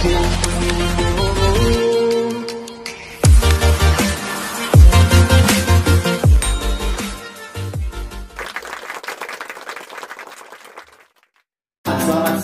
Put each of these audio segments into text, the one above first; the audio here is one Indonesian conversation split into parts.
Selamat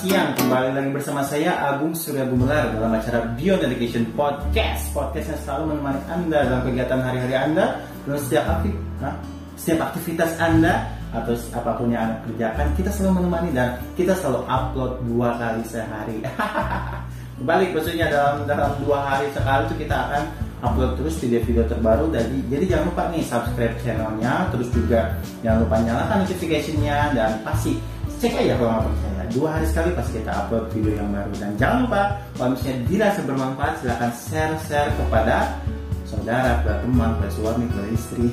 siang, kembali lagi bersama saya Agung Surya Gumelar dalam acara Beyond Education Podcast. Podcast yang selalu menemani Anda dalam kegiatan hari-hari Anda dalam setiap, aktif, nah, setiap aktivitas Anda atau apa pun yang Anda kerjakan kita selalu menemani dan kita selalu upload dua kali sehari Kembali maksudnya dalam dalam dua hari sekali itu kita akan upload terus video-video terbaru. Jadi jadi jangan lupa nih subscribe channelnya terus juga jangan lupa nyalakan notificationnya dan pasti cek aja kalau nggak percaya. Dua hari sekali pasti kita upload video yang baru. Dan jangan lupa kalau misalnya dirasa bermanfaat silahkan share share kepada saudara, kepada teman, kepada suami, kepada istri.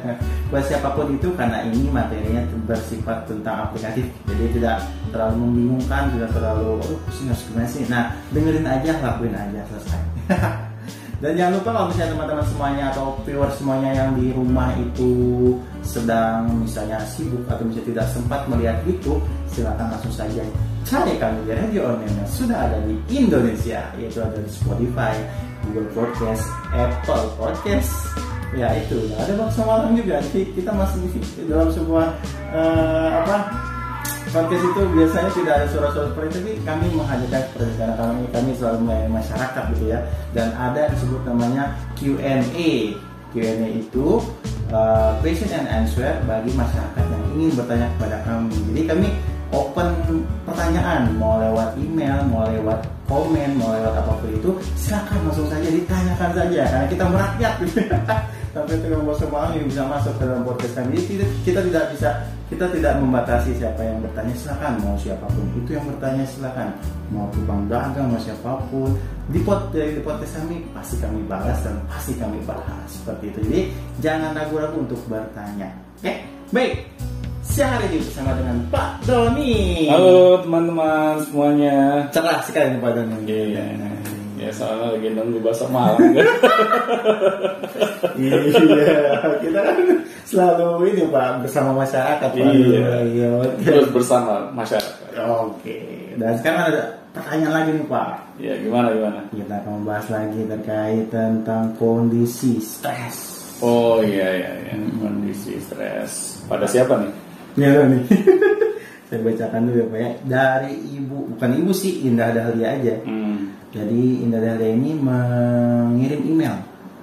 Buat siapa pun itu karena ini materinya bersifat tentang aplikatif. Jadi tidak terlalu membingungkan tidak terlalu oh pusing harus sih? Nah dengerin aja lakuin aja selesai. Dan jangan lupa kalau misalnya teman-teman semuanya atau viewer semuanya yang di rumah itu sedang misalnya sibuk atau misalnya tidak sempat melihat itu, silakan langsung saja cari kami di radio online yang sudah ada di Indonesia, yaitu ada di Spotify, Google Podcast, Apple Podcast. Ya itu, ada bangsa malam juga. Jadi kita masih dalam sebuah eh, apa podcast itu. Biasanya tidak ada suara-suara seperti itu tapi kami menghadirkan seperti kami. Kami selalu melayani masyarakat gitu ya. Dan ada yang disebut namanya Q&A Q&A itu uh, question and answer bagi masyarakat yang ingin bertanya kepada kami. Jadi kami open pertanyaan mau lewat email mau lewat komen mau lewat apa pun itu silakan langsung saja ditanyakan saja karena kita merakyat. Sampai itu yang semua yang bisa masuk ke dalam podcast kami. Jadi kita, kita tidak bisa kita tidak membatasi siapa yang bertanya silakan. Mau siapa pun itu yang bertanya silakan. Mau tukang dagang mau siapa pun. Di pot di podcast kami pasti kami balas dan pasti kami bahas. Seperti itu. Jadi jangan ragu-ragu untuk bertanya. Oke? Baik siang hari ini bersama dengan Pak Doni Halo teman-teman semuanya. cerah sekali Pak Doni Iya. Ya soalnya lagi nunggu bahasa malam kan. iya kita kan selalu ini Pak bersama masyarakat Pak. Iya. iya. Terus bersama masyarakat. Oke, dan sekarang ada pertanyaan lagi nih Pak. Ya gimana gimana? Kita akan membahas lagi terkait tentang kondisi stres. Oh iya iya iya. Kondisi stres. Pada siapa nih? Ya nih. Saya bacakan dulu ya Pak ya. Dari ibu, bukan ibu sih, Indah Dahlia aja. Hmm. Jadi Indah Dahlia ini mengirim email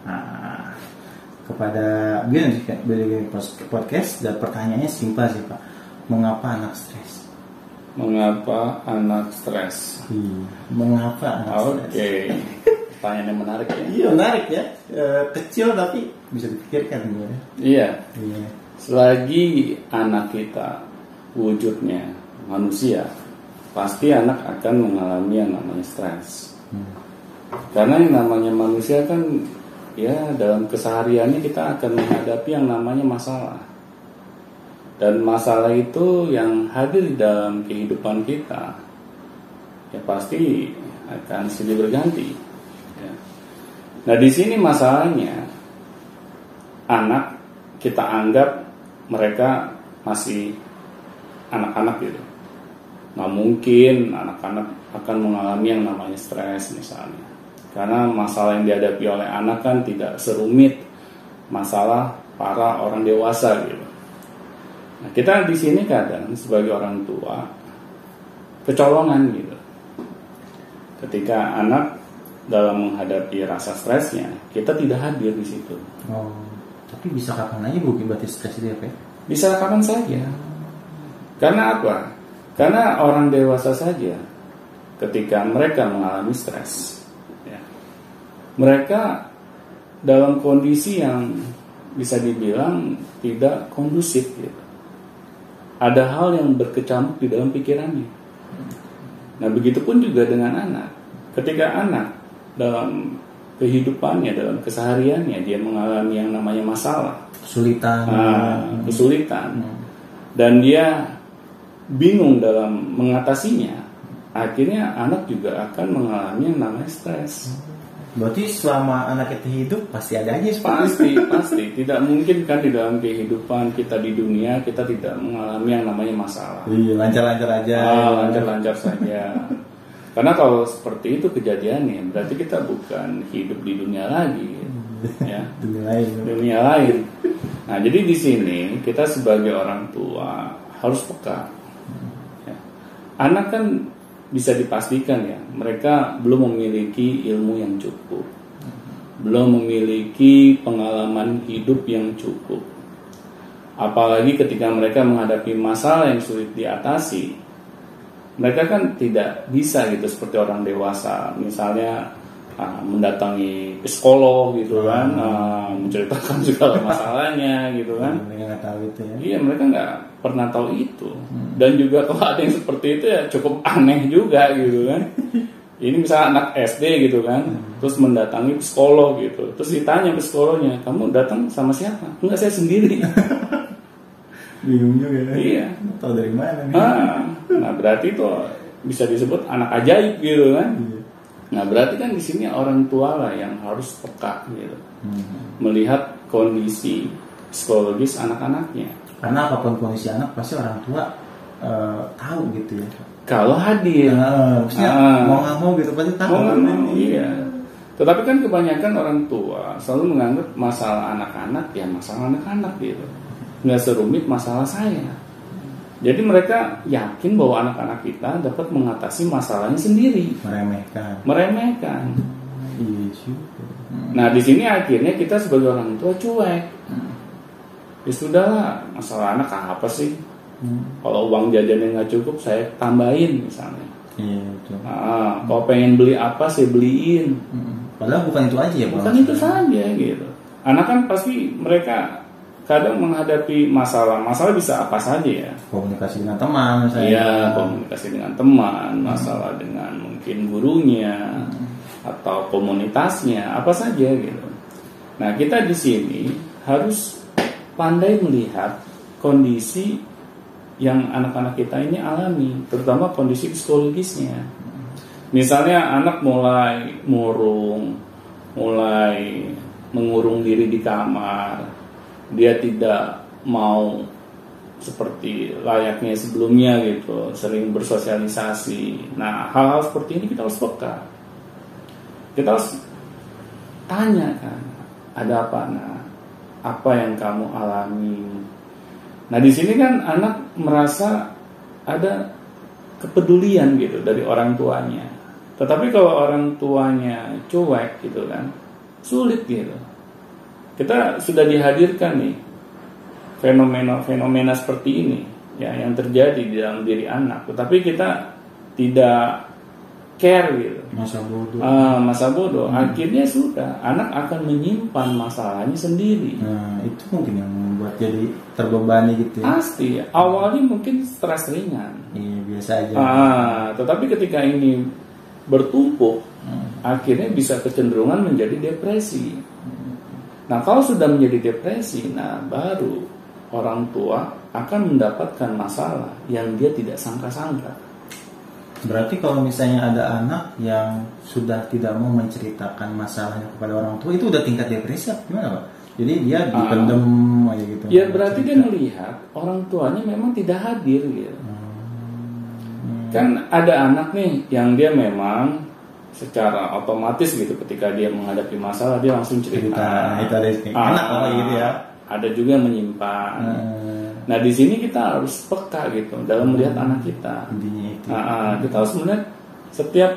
nah, kepada Beyond Podcast dan pertanyaannya simpel sih Pak. Mengapa anak stres? Mengapa anak stres? Mengapa anak Oke. stres? Pertanyaan yang menarik ya. Iya menarik ya, E, kecil tapi bisa dipikirkan sebenarnya. Iya. Iya. Selagi anak kita wujudnya manusia, pasti anak akan mengalami yang namanya stres. Karena yang namanya manusia kan ya dalam kesehariannya kita akan menghadapi yang namanya masalah. Dan masalah itu yang hadir di dalam kehidupan kita ya pasti akan silih berganti. ya. Nah di sini masalahnya anak kita anggap mereka masih anak-anak gitu. Nah mungkin anak-anak akan mengalami yang namanya stres misalnya. Karena masalah yang dihadapi oleh anak kan tidak serumit masalah para orang dewasa gitu. Nah kita di sini kadang sebagai orang tua kecolongan gitu. Ketika anak dalam menghadapi rasa stresnya, kita tidak hadir di situ. Oh, tapi bisa kapan aja bu berarti stres itu ya Pak? Bisa kapan saja. Karena apa? Karena orang dewasa saja ketika mereka mengalami stres, ya, mereka dalam kondisi yang bisa dibilang tidak kondusif. Gitu. Ada hal yang berkecamuk di dalam pikirannya. Nah, begitupun juga dengan anak. Ketika anak dalam kehidupannya, dalam kesehariannya, dia mengalami yang namanya masalah, Kesulitan. ah, kesulitan, Hmm. dan dia bingung dalam mengatasinya, akhirnya anak juga akan mengalami yang namanya stres. Berarti selama anak kita hidup pasti ada aja itu. Pasti, pasti. Tidak mungkin kan di dalam kehidupan kita di dunia kita tidak mengalami yang namanya masalah. Iya, lancar-lancar aja. Ah, lancar-lancar saja. Karena kalau seperti itu kejadiannya, berarti kita bukan hidup di dunia lagi, ya. dunia lain dunia lain. Nah, jadi di sini kita sebagai orang tua harus peka. Ya. Anak kan bisa dipastikan ya, mereka belum memiliki ilmu yang cukup, belum memiliki pengalaman hidup yang cukup. Apalagi ketika mereka menghadapi masalah yang sulit diatasi, mereka kan tidak bisa gitu seperti orang dewasa, misalnya ah, mendatangi psikolog gitu kan, ah, menceritakan segala masalahnya gitu kan. mereka nggak tahu itu ya Iya mereka nggak pernah tahu itu dan juga kalau ada yang seperti itu ya cukup aneh juga gitu kan. Ini misalnya anak SD gitu kan, terus mendatangi psikolog gitu, terus ditanya psikolognya, kamu datang sama siapa? Enggak saya sendiri. bingung juga ya iya. tahu dari mana nih Ah, nah berarti itu bisa disebut anak ajaib gitu kan. Iya. Nah berarti kan di sini orang tua lah yang harus peka gitu, Hmm. melihat kondisi psikologis anak-anaknya. karena apa pun kondisi anak pasti orang tua eh, tahu gitu ya Kalau hadir, Nah, maksudnya Ah. mau nggak mau gitu pasti tahu Oh, kan? iya. Tetapi kan kebanyakan orang tua selalu menganggap masalah anak-anak ya masalah anak-anak gitu. Nggak serumit masalah saya. Jadi mereka yakin bahwa anak-anak kita dapat mengatasi masalahnya sendiri, meremehkan meremehkan. iya juga. Nah di sini akhirnya kita sebagai orang tua cuek. Ya sudahlah, masalah anak apa sih? Hmm. Kalau uang jajannya nggak cukup, saya tambahin misalnya. iya itu Nah, kalau pengen beli apa, saya beliin. Hmm. padahal bukan itu aja ya? Bukan itu saja gitu. Anak kan pasti mereka kadang menghadapi masalah. Masalah bisa apa saja ya. komunikasi dengan teman saya Iya, komunikasi dengan teman, masalah dengan mungkin gurunya atau komunitasnya, apa saja gitu. Nah, kita di sini harus pandai melihat kondisi yang anak-anak kita ini alami, terutama kondisi psikologisnya. Misalnya anak mulai murung, mulai mengurung diri di kamar, dia tidak mau seperti layaknya sebelumnya gitu, sering bersosialisasi. Nah, hal-hal seperti ini kita harus peka. Kita harus tanya kan, ada apa nah? Apa yang kamu alami? Nah, di sini kan anak merasa ada kepedulian gitu dari orang tuanya. Tetapi kalau orang tuanya cuek gitu kan, sulit gitu. Kita sudah dihadirkan nih fenomena-fenomena seperti ini ya yang terjadi di dalam diri anak, tetapi kita tidak care gitu. masa bodoh Ah, masa bodoh, akhirnya sudah anak akan menyimpan masalahnya sendiri. nah itu mungkin yang membuat jadi terbebani gitu ya Pasti, awalnya mungkin stres ringan. iya biasa aja Ah, tetapi ketika ini bertumpuk, Hmm. akhirnya bisa kecenderungan menjadi depresi. Nah, kalau sudah menjadi depresi, nah baru orang tua akan mendapatkan masalah yang dia tidak sangka-sangka. Berarti kalau misalnya ada anak yang sudah tidak mau menceritakan masalahnya kepada orang tua itu udah tingkat depresi apa gimana pak? Jadi dia dipendem aja gitu. Ya berarti dia melihat orang tuanya memang tidak hadir gitu. Hmm. Kan ada anak nih yang dia memang secara otomatis gitu ketika dia menghadapi masalah dia langsung cerita. Nah, itu ada anak apa gitu ya. Ada juga yang menyimpan. Hmm. Nah di sini kita harus peka gitu dalam melihat anak kita. Intinya itu. Nah, ah, kita harus melihat setiap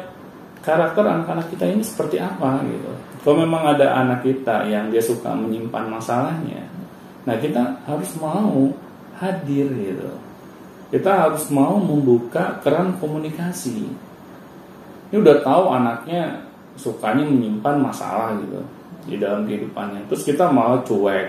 karakter anak-anak kita ini seperti apa gitu. Kalau memang ada anak kita yang dia suka menyimpan masalahnya, nah kita harus mau hadir gitu. Kita harus mau membuka keran komunikasi. Ini udah tahu anaknya sukanya menyimpan masalah gitu di dalam kehidupannya. Terus kita malah cuek.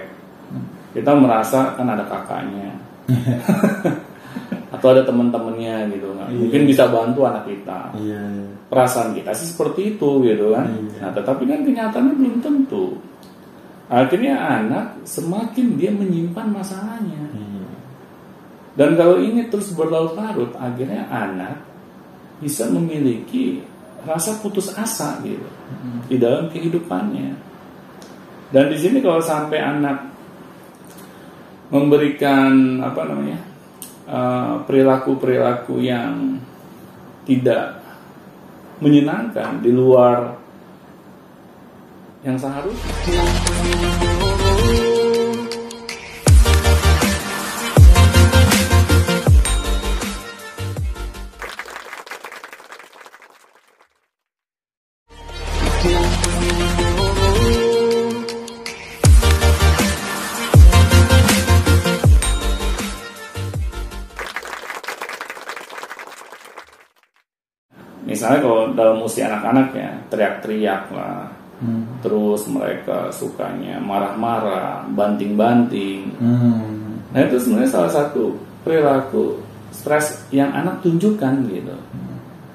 Kita merasa kan ada kakaknya. Atau ada teman-temannya gitu kan. Mungkin bisa bantu anak kita Iya. iya. perasaan kita sih seperti itu gitu kan. Iya. Nah, tetapi kan kenyataannya belum tentu. Akhirnya anak semakin dia menyimpan masalahnya. Iya. Dan kalau ini terus berlarut-larut, akhirnya anak bisa memiliki rasa putus asa gitu di dalam kehidupannya. Dan di sini kalau sampai anak memberikan apa namanya eh, perilaku-perilaku yang tidak menyenangkan di luar yang seharusnya. Misalnya kalau dalam usia anak-anak ya teriak-teriak lah, Hmm. terus mereka sukanya marah-marah, banting-banting. Hmm. Nah itu sebenarnya salah satu perilaku stres yang anak tunjukkan gitu.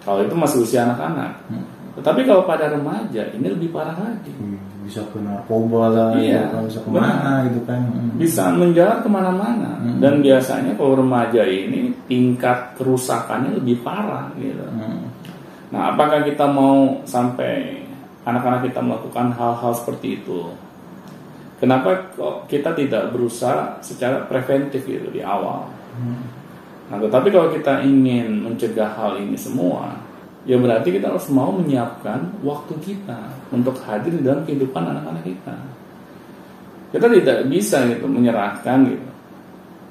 Kalau itu masih usia anak-anak. Hmm. Tetapi kalau pada remaja ini lebih parah lagi. Hmm, bisa ke narkoba lah, Iya, gitu bisa ke mana gitu kan. Hmm. Bisa menjalar ke mana-mana. Hmm. Dan biasanya kalau remaja ini tingkat kerusakannya lebih parah gitu. Hmm. Nah apakah kita mau sampai anak-anak kita melakukan hal-hal seperti itu? Kenapa kok kita tidak berusaha secara preventif gitu di awal? Hmm. Nah, tetapi kalau kita ingin mencegah hal ini semua, ya berarti kita harus mau menyiapkan waktu kita untuk hadir di dalam kehidupan anak-anak kita. Kita tidak bisa gitu menyerahkan gitu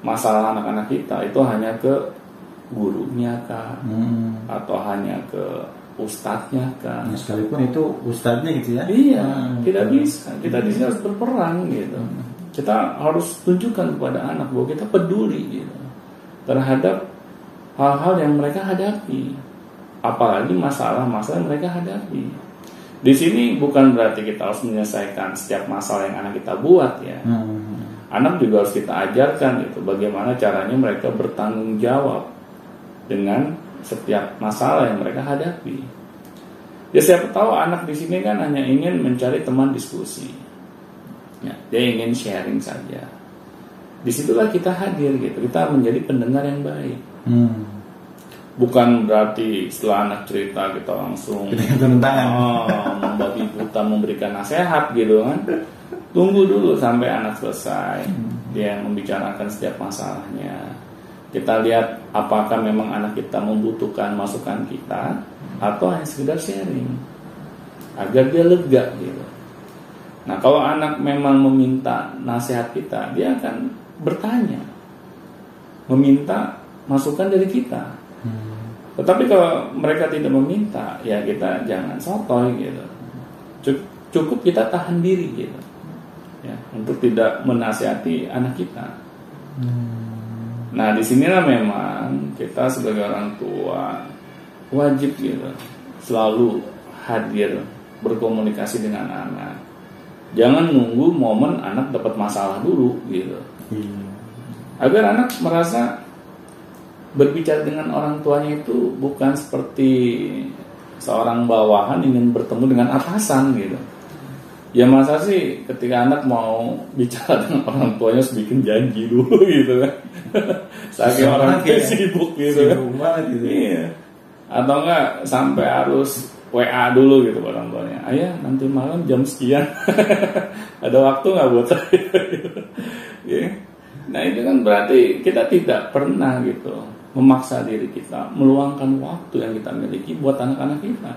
masalah anak-anak kita itu hanya ke gurunya kah Hmm. atau hanya ke ustadznya kah. Ya, sekalipun itu ustadznya gitu ya. Iya, Hmm, tidak bisa. Kita di sini harus berperan gitu. Kita harus tunjukkan kepada anak bahwa kita peduli gitu terhadap hal-hal yang mereka hadapi. Apalagi masalah-masalah yang mereka hadapi. Di sini bukan berarti kita harus menyelesaikan setiap masalah yang anak kita buat ya. Hmm. Anak juga harus kita ajarkan itu bagaimana caranya mereka bertanggung jawab dengan setiap masalah yang mereka hadapi. Ya siapa tahu anak di sini kan hanya ingin mencari teman diskusi. Ya, dia ingin sharing saja. Di situlah kita hadir gitu. Kita menjadi pendengar yang baik. Hmm. Bukan berarti setelah anak cerita kita langsung oh, membabi buta memberikan nasihat gitu kan. Tunggu dulu sampai anak selesai. Dia yang membicarakan setiap masalahnya. Kita lihat apakah memang anak kita membutuhkan masukan kita atau hanya sekedar sharing agar dia lega gitu. Nah kalau anak memang meminta nasihat kita, dia akan bertanya, meminta masukan dari kita. Hmm. Tetapi kalau mereka tidak meminta, ya kita jangan sotoy gitu. Cuk- Cukup kita tahan diri gitu, ya untuk tidak menasihati anak kita. Hmm. Nah di sinilah memang kita sebagai orang tua wajib gitu selalu hadir berkomunikasi dengan anak. Jangan nunggu momen anak dapat masalah dulu gitu. Iya. Agar anak merasa berbicara dengan orang tuanya itu bukan seperti seorang bawahan ingin bertemu dengan atasan gitu. Ya masa sih ketika anak mau bicara dengan orang tuanya harus bikin janji dulu gitu kan. Saking orang ya. sibuk gitu kan. Sibuk banget gitu. Iya. Atau enggak sampai harus WA dulu gitu orang tuanya. Ayah nanti malam jam sekian ada waktu nggak buat saya? Iya. Nah itu kan berarti kita tidak pernah gitu memaksa diri kita meluangkan waktu yang kita miliki buat anak-anak kita.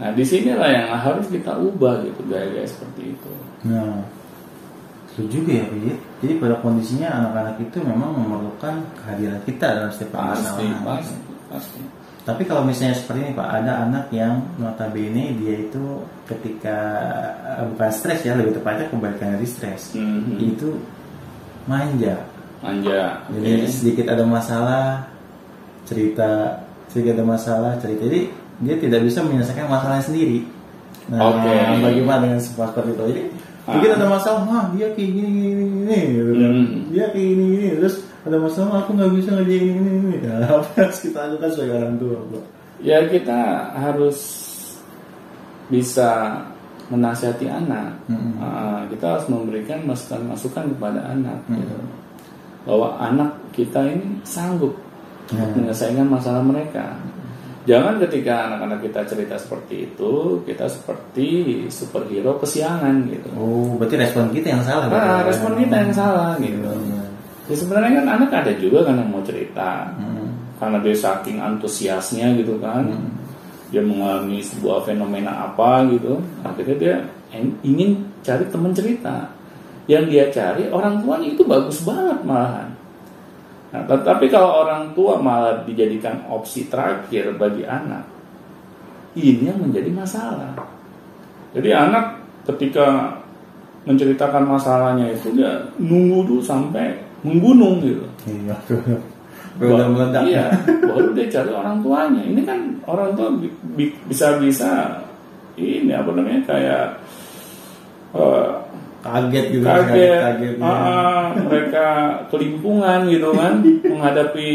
Nah di sinilah yang harus kita ubah gitu gaya-gaya seperti itu. Nah, itu juga ya, Pak. ya. Jadi pada kondisinya anak-anak itu memang memerlukan kehadiran kita dalam setiap Pasti, pasti, pasti. Tapi kalau misalnya seperti ini Pak, ada anak yang notabene dia itu ketika eh, bukan stres ya, lebih tepatnya kebalikan dari stres. Mhm. Itu manja. Manja. Jadi oke. sedikit ada masalah cerita, sedikit ada masalah cerita. Jadi dia tidak bisa menyelesaikan masalahnya sendiri. Nah, Oke. bagaimana dengan seperti itu? Jadi Ah. ada masalah, wah dia kayak gini gini gini, gini gitu kan. Hmm. Dia kayak gini gini, terus ada masalah aku nggak bisa ngerjain ini ini ini. Ya, apa yang harus kita lakukan sebagai orang tua, Pak? Ya kita harus bisa menasihati anak. Mm-mm. Ah, kita harus memberikan masukan-masukan kepada anak. Mm. gitu. Bahwa anak kita ini sanggup Ya. menyelesaikan masalah mereka. Jangan ketika anak-anak kita cerita seperti itu, kita seperti superhero kesiangan gitu. Oh, berarti respon kita yang salah. Nah, respon kita yang salah gitu. Iya. Ya sebenarnya kan anak ada juga kan yang mau cerita Hmm. karena dia saking antusiasnya gitu kan. Hmm. dia mengalami sebuah fenomena apa gitu akhirnya dia ingin cari teman cerita yang dia cari orang tuanya itu bagus banget malahan nah, tetapi kalau orang tua malah dijadikan opsi terakhir bagi anak ini yang menjadi masalah jadi anak ketika menceritakan masalahnya itu dia nunggu dulu sampai menggunung gitu iya Udah meledak. Iya, baru dia cari orang tuanya. Ini kan orang tua bisa-bisa ini apa namanya kayak uh, kaget gitu kaget, kaget uh, uh, mereka kelimpungan gitu kan menghadapi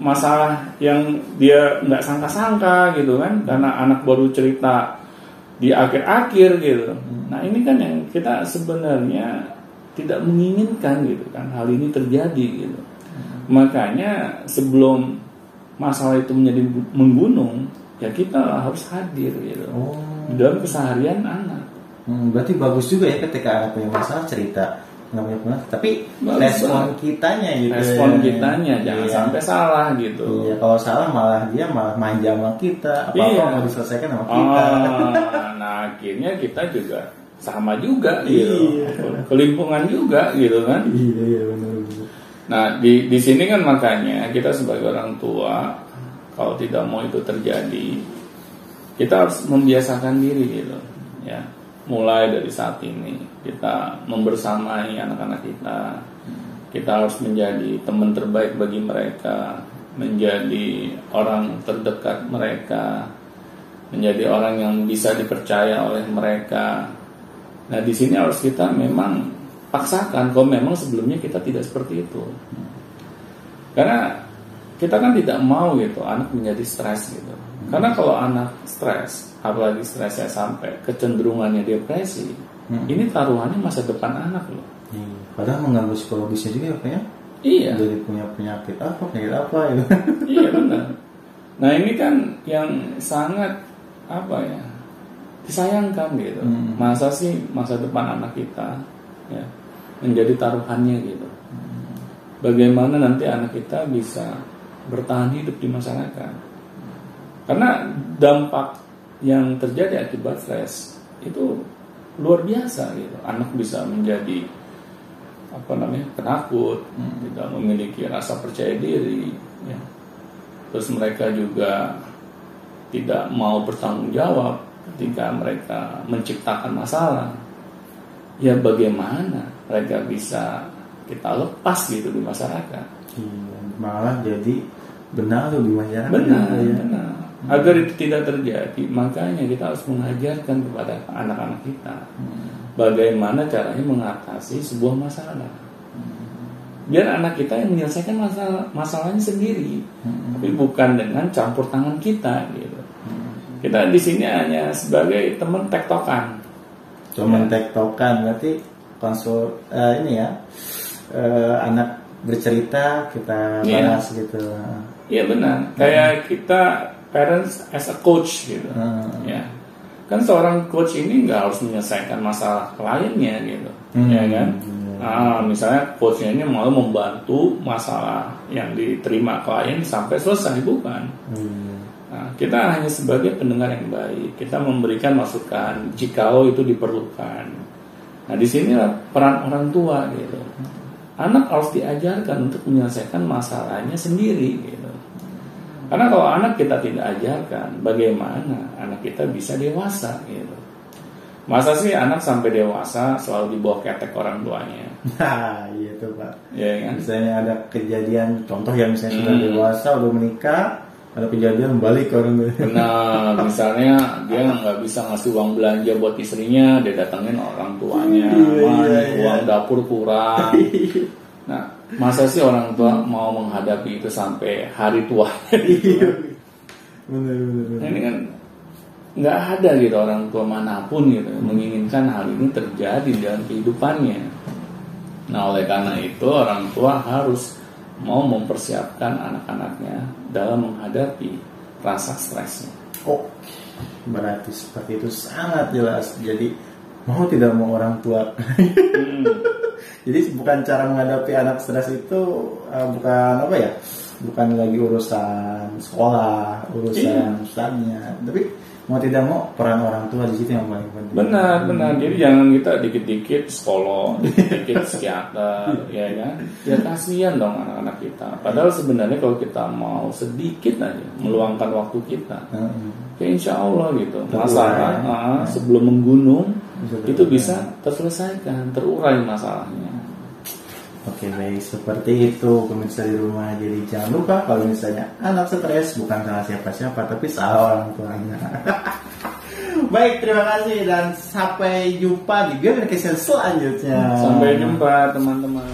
masalah yang dia nggak sangka-sangka gitu kan karena anak baru cerita di akhir-akhir gitu nah ini kan yang kita sebenarnya tidak menginginkan gitu kan hal ini terjadi gitu Makanya sebelum masalah itu menjadi menggunung, ya kita harus hadir gitu. Oh. Dalam keseharian anak. Hmm, berarti bagus juga ya ketika anak punya masalah cerita nggak punya masalah, tapi bagus respon banget. kitanya gitu. Respon ya. kitanya jangan iya. sampai salah gitu. Iya, kalau salah malah dia malah manja sama kita, apa apa iya. mau diselesaikan sama kita. Oh, nah akhirnya kita juga sama juga gitu. Iya. Kelimpungan juga gitu kan. Iya, iya benar benar. Nah, di di sini kan makanya kita sebagai orang tua kalau tidak mau itu terjadi, kita harus membiasakan diri gitu, ya. Mulai dari saat ini kita membersamai anak-anak kita. Kita harus menjadi teman terbaik bagi mereka, menjadi orang terdekat mereka, menjadi orang yang bisa dipercaya oleh mereka. Nah, di sini harus kita memang paksakan kalau memang sebelumnya kita tidak seperti itu karena kita kan tidak mau gitu anak menjadi stres gitu karena kalau anak stres apalagi stresnya sampai kecenderungannya depresi hmm. ini taruhannya masa depan anak loh hmm. padahal mengganggu psikologisnya juga ya ya iya dari punya penyakit apa penyakit apa ya iya benar nah ini kan yang sangat apa ya disayangkan gitu hmm. masa sih masa depan anak kita ya menjadi taruhannya gitu. Bagaimana nanti anak kita bisa bertahan hidup di masyarakat? Karena dampak yang terjadi akibat stres itu luar biasa gitu. Anak bisa menjadi apa namanya penakut, hmm. tidak memiliki rasa percaya diri. Ya. Terus mereka juga tidak mau bertanggung jawab ketika mereka menciptakan masalah. Ya bagaimana mereka bisa kita lepas gitu di masyarakat. Iya, malah jadi benar loh di masyarakat. Benar, ya. benar. Agar itu tidak terjadi, makanya kita harus mengajarkan kepada anak-anak kita hmm. bagaimana caranya mengatasi sebuah masalah. Biar anak kita yang menyelesaikan masalah masalahnya sendiri, hmm. tapi bukan dengan campur tangan kita gitu. Hmm. Kita di sini hanya sebagai teman tektokan. Cuma ya. tektokan berarti konsul uh, ini ya uh, anak bercerita kita iya. bahas yeah. gitu. Iya benar. Hmm. Kayak kita parents as a coach gitu. Hmm. Ya. Kan seorang coach ini nggak harus menyelesaikan masalah kliennya gitu. Hmm. Ya kan? Hmm. Nah, misalnya coachnya ini mau membantu masalah yang diterima klien sampai selesai bukan. Hmm. Nah, kita hanya sebagai pendengar yang baik. Kita memberikan masukan jikalau itu diperlukan. Nah di sini peran orang tua gitu. Anak harus diajarkan untuk menyelesaikan masalahnya sendiri gitu. Karena kalau anak kita tidak ajarkan, bagaimana anak kita bisa dewasa gitu. Masa sih anak sampai dewasa selalu dibawa ketek orang tuanya? Nah, iya tuh pak. Ya, kan? Misalnya ada kejadian, contoh yang misalnya hmm. sudah dewasa, udah menikah, ada kejadian balik ke orang tua. Nah, misalnya dia nggak bisa ngasih uang belanja buat istrinya, dia datangin orang tuanya, iya, iya, iya. uang dapur kurang. Nah, masa sih orang tua mau menghadapi itu sampai hari tua? Iya. Nah, ini kan nggak ada gitu orang tua mana pun gitu hmm. menginginkan hal ini terjadi dalam kehidupannya. Nah, oleh karena itu orang tua harus mau mempersiapkan anak-anaknya dalam menghadapi rasa stresnya. Oh, berarti seperti itu sangat jelas. Jadi mau tidak mau orang tua. Hmm. Jadi bukan cara menghadapi anak stres itu uh, bukan apa ya? Bukan lagi urusan sekolah, urusan iya. tapi mau tidak mau peran orang tua di situ yang paling penting. Benar, benar. Jadi jangan kita dikit-dikit psikolog, dikit-dikit psikiater, ya kan? Ya kasihan dong anak-anak kita. Padahal sebenarnya kalau kita mau sedikit aja meluangkan waktu kita, Heeh. ya insya Allah gitu. Masalah ya. sebelum menggunung Bisa itu bisa terselesaikan, terurai masalahnya. Oke baik seperti itu pemirsa di rumah jadi jangan lupa kalau misalnya anak stres bukan salah siapa-siapa tapi salah orang tuanya. baik terima kasih dan sampai jumpa di Biometrication selanjutnya. Sampai jumpa teman-teman.